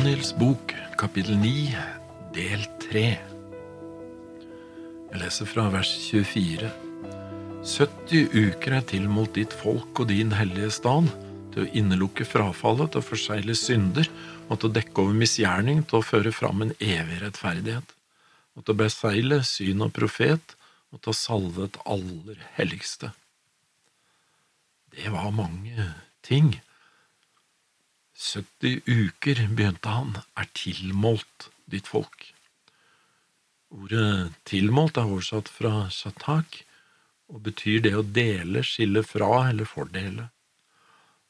Daniels bok, kapittel 9, del 3. Jeg leser fra vers 24. 70 uker er tilmålt ditt folk og din hellige stad, til å innelukke frafallet, til å forsegle synder, og til å dekke over misgjerning, til å føre fram en evig rettferdighet, og til å besegle syn og profet, og til å salve et aller helligste. Det var mange ting 70 uker, begynte han, er tilmålt ditt folk. Ordet tilmålt er oversatt fra shatak og betyr det å dele, skille fra eller fordele.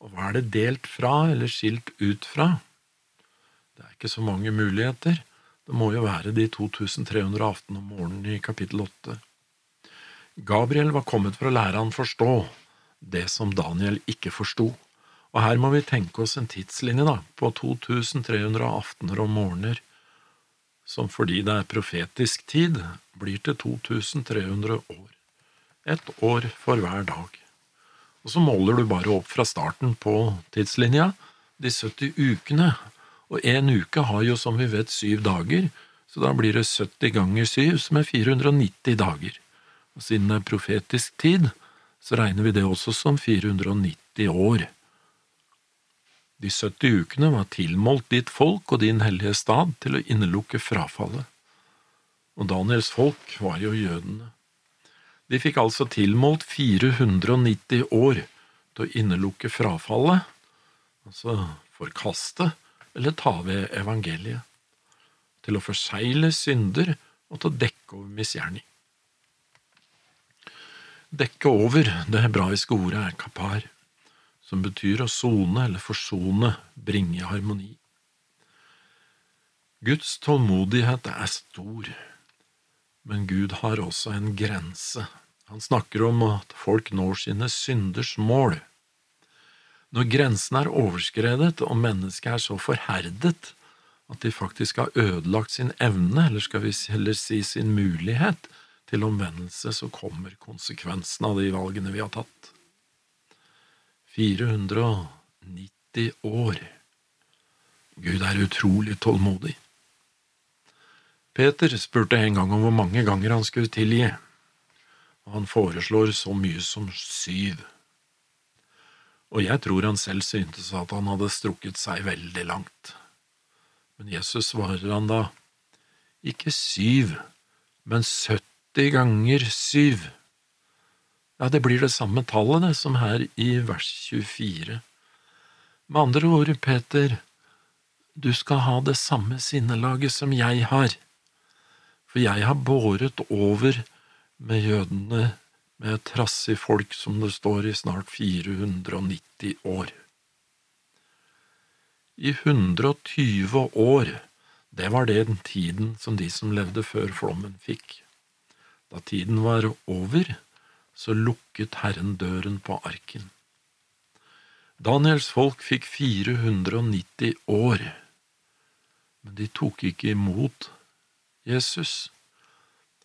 Og hva er det delt fra eller skilt ut fra? Det er ikke så mange muligheter. Det må jo være de 2318 om morgenen i kapittel 8. Gabriel var kommet for å lære han forstå det som Daniel ikke forsto. Og her må vi tenke oss en tidslinje da, på 2300 aftener og morgener, som fordi det er profetisk tid, blir til 2300 år. Et år for hver dag. Og så måler du bare opp fra starten på tidslinja, de 70 ukene, og en uke har jo som vi vet syv dager, så da blir det 70 ganger syv, som er 490 dager. Og siden det er profetisk tid, så regner vi det også som 490 år. De 70 ukene var tilmålt ditt folk og din hellige stad til å innelukke frafallet. Og Daniels folk var jo jødene. De fikk altså tilmålt 490 år til å innelukke frafallet, altså forkaste eller ta ved evangeliet, til å forsegle synder og til å dekke over misgjerning. Dekke over, det hebraiske ordet er kapar som betyr å sone eller forsone, bringe harmoni. Guds tålmodighet er stor, men Gud har også en grense. Han snakker om at folk når sine synders mål. Når grensen er overskredet og mennesket er så forherdet at de faktisk har ødelagt sin evne, eller skal vi heller si sin mulighet, til omvendelse, så kommer konsekvensen av de valgene vi har tatt. 490 år. Gud er utrolig tålmodig. Peter spurte en gang om hvor mange ganger han skulle tilgi, og han foreslår så mye som syv. Og jeg tror han selv syntes at han hadde strukket seg veldig langt. Men Jesus svarer han da, ikke syv, men 70 ganger syv. Ja, det blir det samme tallet som her i vers 24. Med andre ord, Peter, du skal ha det samme sinnelaget som jeg har, for jeg har båret over med jødene med trassig folk som det står i snart 490 år. I 120 år, det var det den tiden som de som levde før flommen fikk. Da tiden var over, så lukket Herren døren på arken. Daniels folk fikk 490 år, men de tok ikke imot Jesus.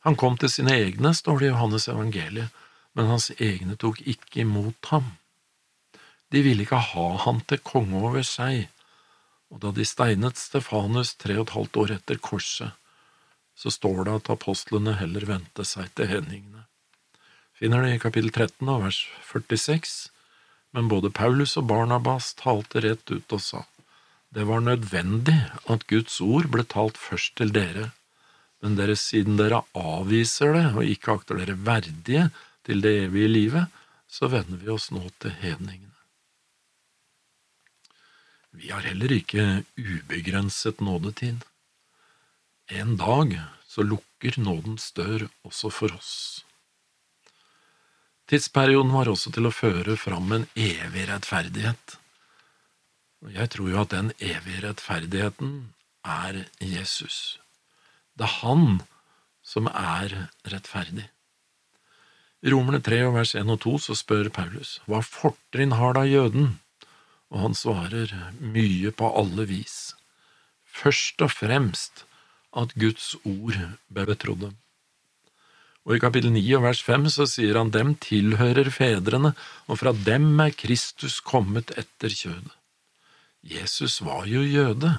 Han kom til sine egne, står det i Johannes evangeliet, men hans egne tok ikke imot ham. De ville ikke ha han til konge over seg, og da de steinet Stefanus tre og et halvt år etter korset, så står det at apostlene heller vendte seg til henningene finner det i kapittel 13 og vers 46, men både Paulus og Barnabas talte rett ut og sa, det var nødvendig at Guds ord ble talt først til dere, men dere, siden dere avviser det og ikke akter dere verdige til det evige livet, så vender vi oss nå til hedningene. Vi har heller ikke ubegrenset nådetid. En dag så lukker nådens dør også for oss. Tidsperioden var også til å føre fram en evig rettferdighet. Jeg tror jo at den evige rettferdigheten er Jesus. Det er han som er rettferdig. I Romerne 3 vers 1 og 2 så spør Paulus hva fortrinn har da jøden, og han svarer mye på alle vis. Først og fremst at Guds ord ble betrodd dem. Og i kapittel 9 og vers 5 så sier han dem tilhører fedrene, og fra dem er Kristus kommet etter kjødet. Jesus var jo jøde.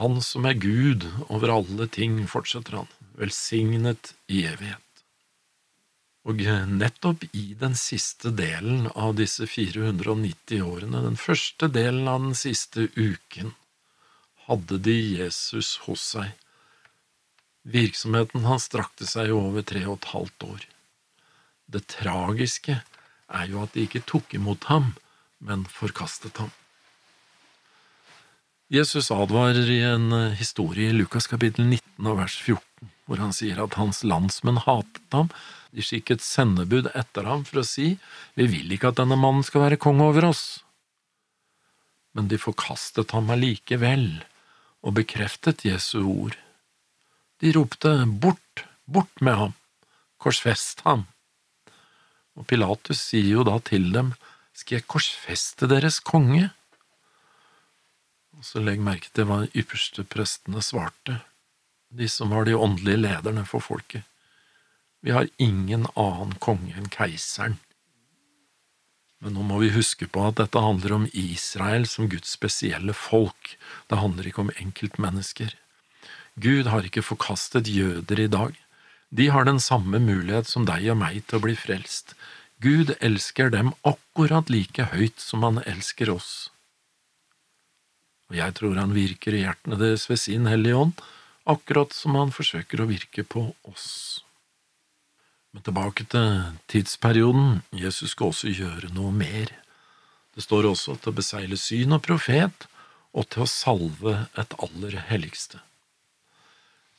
Han som er Gud over alle ting, fortsetter han, velsignet i evighet. Og nettopp i den siste delen av disse 490 årene, den første delen av den siste uken, hadde de Jesus hos seg. Virksomheten hans strakte seg jo over tre og et halvt år. Det tragiske er jo at de ikke tok imot ham, men forkastet ham. Jesus advarer i en eh, historie i Lukas kapittel 19 og vers 14, hvor han sier at hans landsmenn hatet ham, de skikket sendebud etter ham for å si, vi vil ikke at denne mannen skal være konge over oss. Men de forkastet ham allikevel og bekreftet Jesu ord. De ropte bort, bort med ham, korsfest ham. Og Pilatus sier jo da til dem, skal jeg korsfeste deres konge? Og så legg merke til hva ypperste prestene svarte, de som var de åndelige lederne for folket. Vi har ingen annen konge enn keiseren. Men nå må vi huske på at dette handler om Israel som Guds spesielle folk, det handler ikke om enkeltmennesker. Gud har ikke forkastet jøder i dag. De har den samme mulighet som deg og meg til å bli frelst. Gud elsker dem akkurat like høyt som han elsker oss og jeg tror han virker i hjertene deres ved sin Hellige Ånd, akkurat som han forsøker å virke på oss. Men tilbake til tidsperioden, Jesus skal også gjøre noe mer. Det står også til å besegle syn og profet, og til å salve et aller helligste.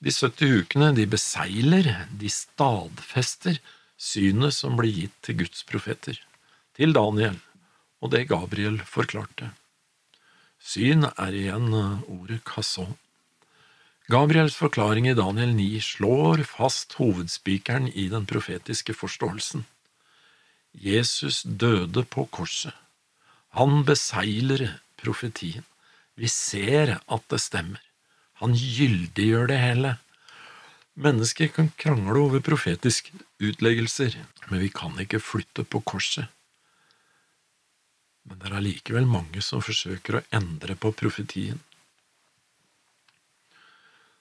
De 70 ukene de beseiler, de stadfester synet som blir gitt til Guds profeter, til Daniel, og det Gabriel forklarte. Syn er igjen eh, ordet kasson. Gabriels forklaring i Daniel 9 slår fast hovedspikeren i den profetiske forståelsen. Jesus døde på korset. Han beseiler profetien. Vi ser at det stemmer. Han gyldiggjør det hele. Mennesker kan krangle over profetiske utleggelser, men vi kan ikke flytte på korset men det er allikevel mange som forsøker å endre på profetien.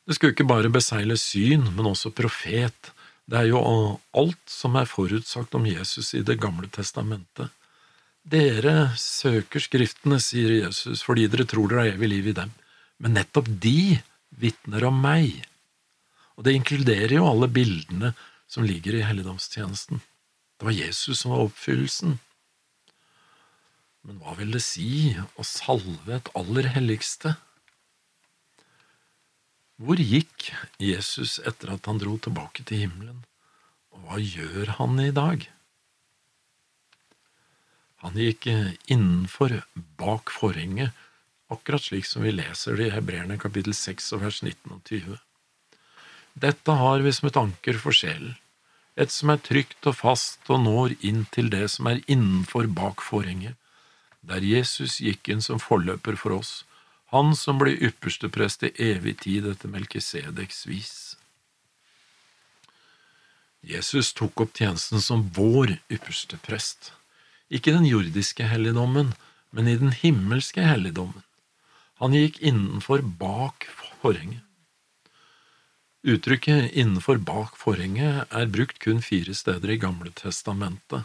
Det skulle ikke bare besegle syn, men også profet. Det er jo alt som er forutsagt om Jesus i Det gamle testamentet. Dere søker Skriftene, sier Jesus, fordi dere tror dere har evig liv i dem, men nettopp de vitner om meg. Og det inkluderer jo alle bildene som ligger i helligdomstjenesten. Det var Jesus som var oppfyllelsen. Men hva vil det si å salve et aller helligste? Hvor gikk Jesus etter at han dro tilbake til himmelen, og hva gjør han i dag? Han gikk innenfor, bak forhenget, akkurat slik som vi leser det i Hebreerne kapittel 6 og vers 19 og 20. Dette har vi som et anker for sjelen, et som er trygt og fast og når inn til det som er innenfor bak forhenget, der Jesus gikk inn som forløper for oss, han som ble yppersteprest i evig tid etter Melkisedeks vis. Jesus tok opp tjenesten som vår ypperste prest, ikke den jordiske helligdommen, men i den himmelske helligdommen. Han gikk innenfor bak forhenget. Uttrykket innenfor bak forhenget er brukt kun fire steder i Gamle testamentet.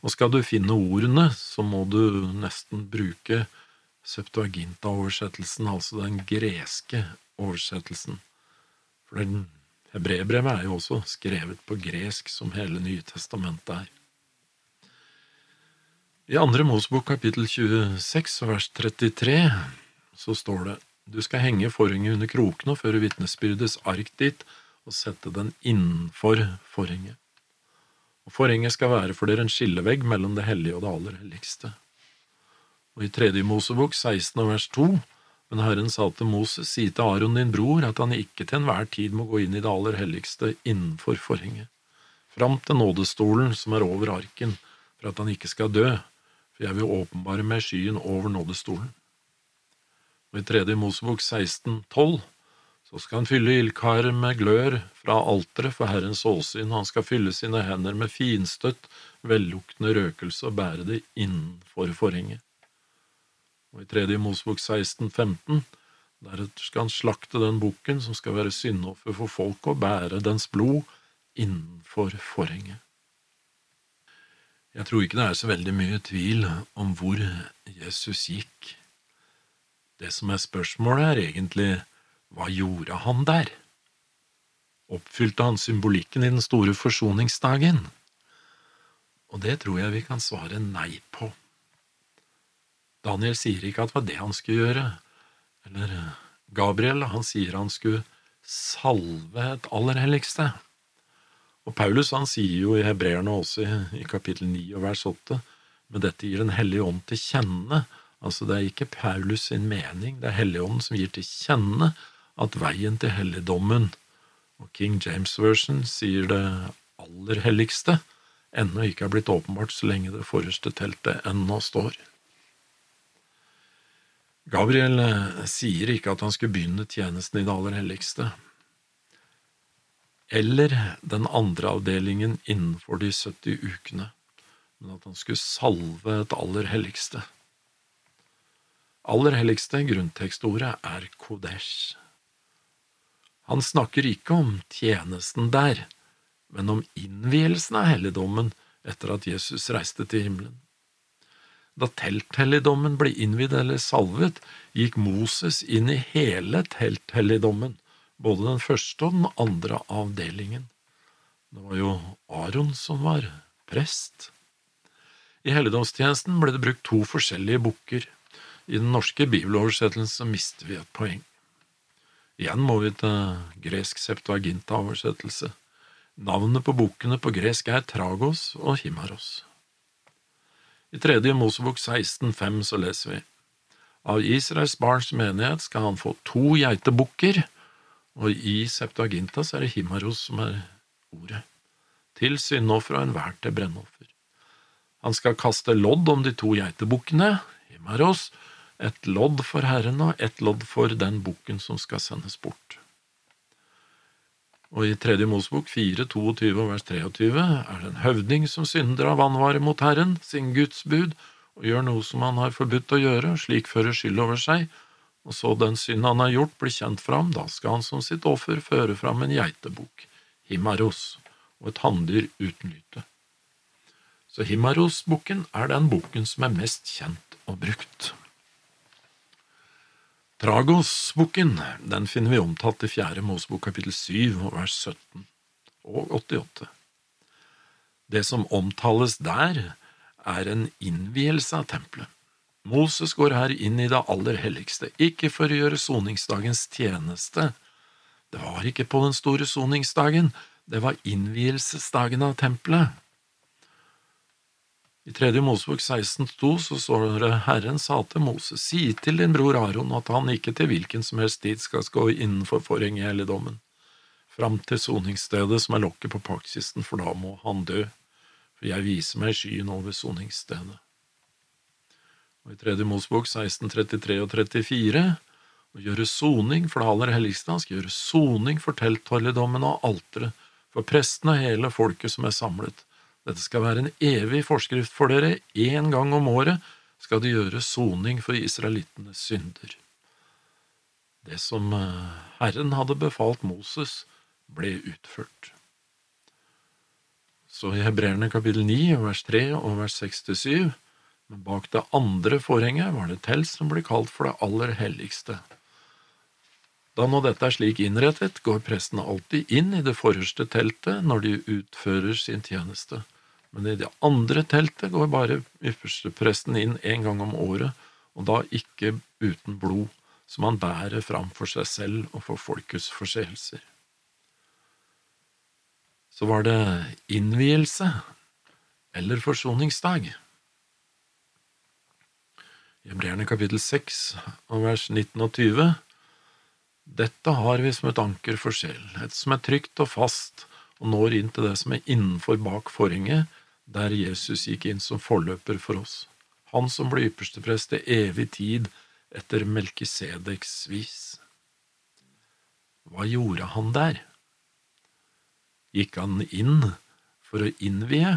Og skal du finne ordene, så må du nesten bruke Septuaginta-oversettelsen, altså den greske oversettelsen. For den hebreerbrevet er jo også skrevet på gresk, som hele Nye testamentet er. I andre Mosebok kapittel 26 vers 33 så står det du skal henge forhenget under krokene og føre vitnesbyrdets ark dit og sette den innenfor forhenget og forhenget skal være for dere en skillevegg mellom det hellige og det aller helligste. Og i tredje Mosebok 16 vers 2, men Herren sa til Moses, si til Aron din bror at han ikke til enhver tid må gå inn i det aller helligste innenfor forhenget, fram til nådestolen som er over arken, for at han ikke skal dø, for jeg vil åpenbare meg skyen over nådestolen. Og i tredje Mosebok 16, 12, så skal han fylle ildkaret med glør fra alteret for Herrens åsyn, han skal fylle sine hender med finstøtt, velluktende røkelse og bære det innenfor forhenget. Og i tredje Mosebok 16, 15, Deretter skal han slakte den bukken som skal være syndoffer for folk, og bære dens blod innenfor forhenget. Jeg tror ikke det er så veldig mye tvil om hvor Jesus gikk. Det som er spørsmålet, er egentlig hva gjorde han der? Oppfylte han symbolikken i den store forsoningsdagen? Og det tror jeg vi kan svare nei på. Daniel sier ikke at det var det han skulle gjøre, eller Gabriel, han sier han skulle salve et aller helligste. Og Paulus han sier jo i Hebreerne også i, kapittel 9 og vers 8 men dette gir Den hellige ånd til kjenne. Altså det er ikke Paulus sin mening, det er Helligånden som gir til kjenne at veien til helligdommen, og King James Version sier det aller helligste, ennå ikke er blitt åpenbart så lenge det forreste teltet ennå står. Gabriel eh, sier ikke at han skulle begynne tjenesten i det aller helligste, eller den andre avdelingen innenfor de 70 ukene, men at han skulle salve et aller helligste. Aller helligste grunntekstordet er kodesh. Han snakker ikke om tjenesten der, men om innvielsen av helligdommen etter at Jesus reiste til himmelen. Da telthelligdommen ble innvidd eller salvet, gikk Moses inn i hele telthelligdommen, både den første og den andre avdelingen. Det var jo Aron som var prest. I helligdomstjenesten ble det brukt to forskjellige bukker. I den norske bibeloversettelsen mister vi et poeng. Igjen må vi til gresk septuaginta-oversettelse. Navnet på bukkene på gresk er Tragos og Himaros. I tredje Mosebok 16,5 så leser vi Av Israels barns menighet skal han få to geitebukker, og i Septuagintas er det Himaros som er ordet, til syndoffer og enhver til brennoffer. Han skal kaste lodd om de to geitebukkene, Himaros, et lodd for Herren og et lodd for den bukken som skal sendes bort. Og i Tredje Mosebok 4, 22 og vers 23 er det en høvding som synder av vanvare mot Herren, sin Guds bud, og gjør noe som han har forbudt å gjøre, slik fører skyld over seg, og så den synd han har gjort, blir kjent fram, da skal han som sitt offer føre fram en geitebukk, himaros, og et hanndyr uten lyte. Så himarosbukken er den bukken som er mest kjent og brukt. Tragos-bukken den finner vi omtalt i Fjerde Mosebok kapittel 7 vers 17 og 88. Det som omtales der, er en innvielse av tempelet. Moses går her inn i det aller helligste, ikke for å gjøre soningsdagens tjeneste. Det var ikke på den store soningsdagen, det var innvielsesdagen av tempelet. I tredje Mosebok 16,2 så står det Herren sa til Moses, si til din bror Aron at han ikke til hvilken som helst tid skal gå innenfor forhenget i helligdommen, fram til soningsstedet som er lokket på paktkisten, for da må han dø, for jeg viser meg skyen over soningsstedet. Og i tredje Mosebok 16,33 og 34 å gjøre soning for det aller helligste, han skal gjøre soning for telthelligdommen og alteret, for prestene og hele folket som er samlet dette skal være en evig forskrift for dere, én gang om året skal de gjøre soning for israelittenes synder. Det som eh, Herren hadde befalt Moses, ble utført. Så i Hebreerne kapittel 9, vers 3 og vers 6–7, men bak det andre forhenget var det telt som ble kalt for det aller helligste. Da nå dette er slik innrettet, går prestene alltid inn i det forreste teltet når de utfører sin tjeneste men i det andre teltet går bare ypperstepresten inn en gang om året, og da ikke uten blod, som han bærer fram for seg selv og for folkets forseelser. Så var det innvielse eller forsoningsdag. Hebreerne kapittel 6 og vers 19 og 20 Dette har vi som et anker for sjel, et som er trygt og fast og når inn til det som er innenfor bak forhenget, der Jesus gikk inn som forløper for oss, han som ble yppersteprest til evig tid etter Melkisedeks vis. Hva gjorde han der? Gikk han inn for å innvie?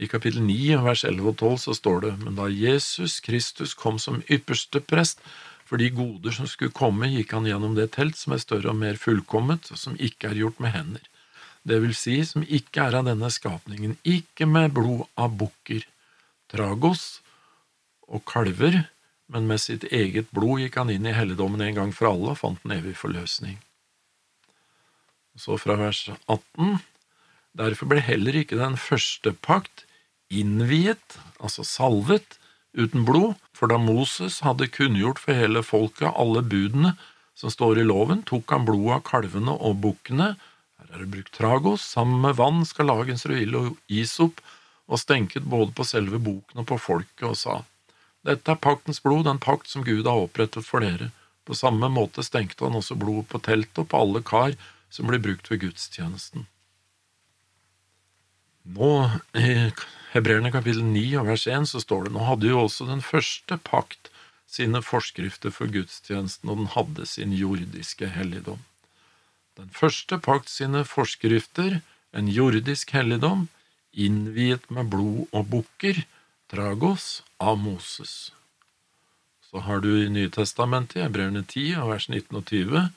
I kapittel 9, vers 11 og 12 så står det, men da Jesus Kristus kom som ypperste prest For de goder som skulle komme, gikk han gjennom det telt som er større og mer fullkomment, og som ikke er gjort med hender. Det vil si, som ikke er av denne skapningen, ikke med blod av bukker, tragos og kalver, men med sitt eget blod gikk han inn i helligdommen en gang for alle og fant en evig forløsning. Så fra vers 18. Derfor ble heller ikke den første pakt innviet, altså salvet, uten blod, for da Moses hadde kunngjort for hele folket alle budene som står i loven, tok han blodet av kalvene og bukkene, er det brukt tragos, sammen med vann skal lagens ruille og isop, og stenket både på selve boken og på folket, og sa, Dette er paktens blod, den pakt som Gud har opprettet for dere. På samme måte stenkte han også blodet på teltet og på alle kar som blir brukt ved gudstjenesten. Nå, i Hebreerne kapittel 9 og vers 1 så står det nå hadde jo også den første pakt sine forskrifter for gudstjenesten, og den hadde sin jordiske helligdom. Den første pakt sine forskrifter, en jordisk helligdom, innviet med blod og bukker, tragos av Moses. Så har du i Nytestamentet, Hebreerne 10 vers 19 og 20,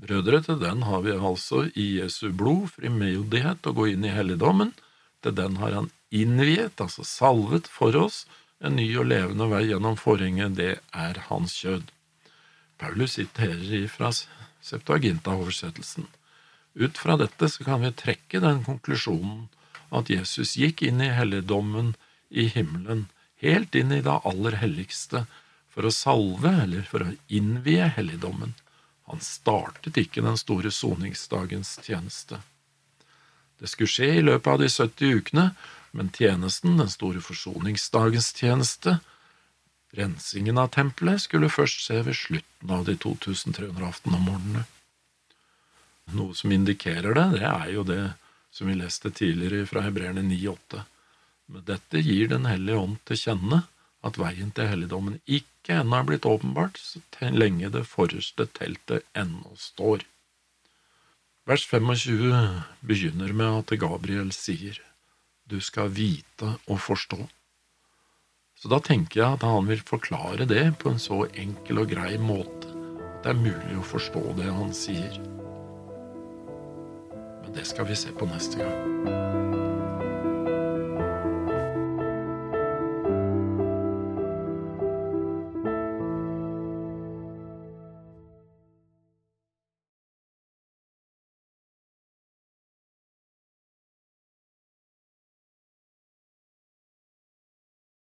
Brødre, til den har vi altså i Jesu blod frimodighet å gå inn i helligdommen. Til den har han innviet, altså salvet for oss, en ny og levende vei gjennom forhenget, det er hans kjød. Paulus siterer fra Septuaginta-oversettelsen. Ut fra dette så kan vi trekke den konklusjonen at Jesus gikk inn i helligdommen i himmelen, helt inn i det aller helligste, for å salve eller for å innvie helligdommen. Han startet ikke den store soningsdagens tjeneste. Det skulle skje i løpet av de 70 ukene, men tjenesten, den store forsoningsdagens tjeneste, rensingen av tempelet, skulle først skje ved slutten av de 2318 om morgenene. Noe som indikerer det, det er jo det som vi leste tidligere fra Hebreerne 9,8. Med dette gir Den hellige ånd til kjenne at veien til helligdommen ikke ennå er blitt åpenbart, så lenge det forreste teltet ennå står. Vers 25 begynner med at Gabriel sier, Du skal vite og forstå. Så da tenker jeg at han vil forklare det på en så enkel og grei måte at det er mulig å forstå det han sier. Men det skal vi se på neste gang.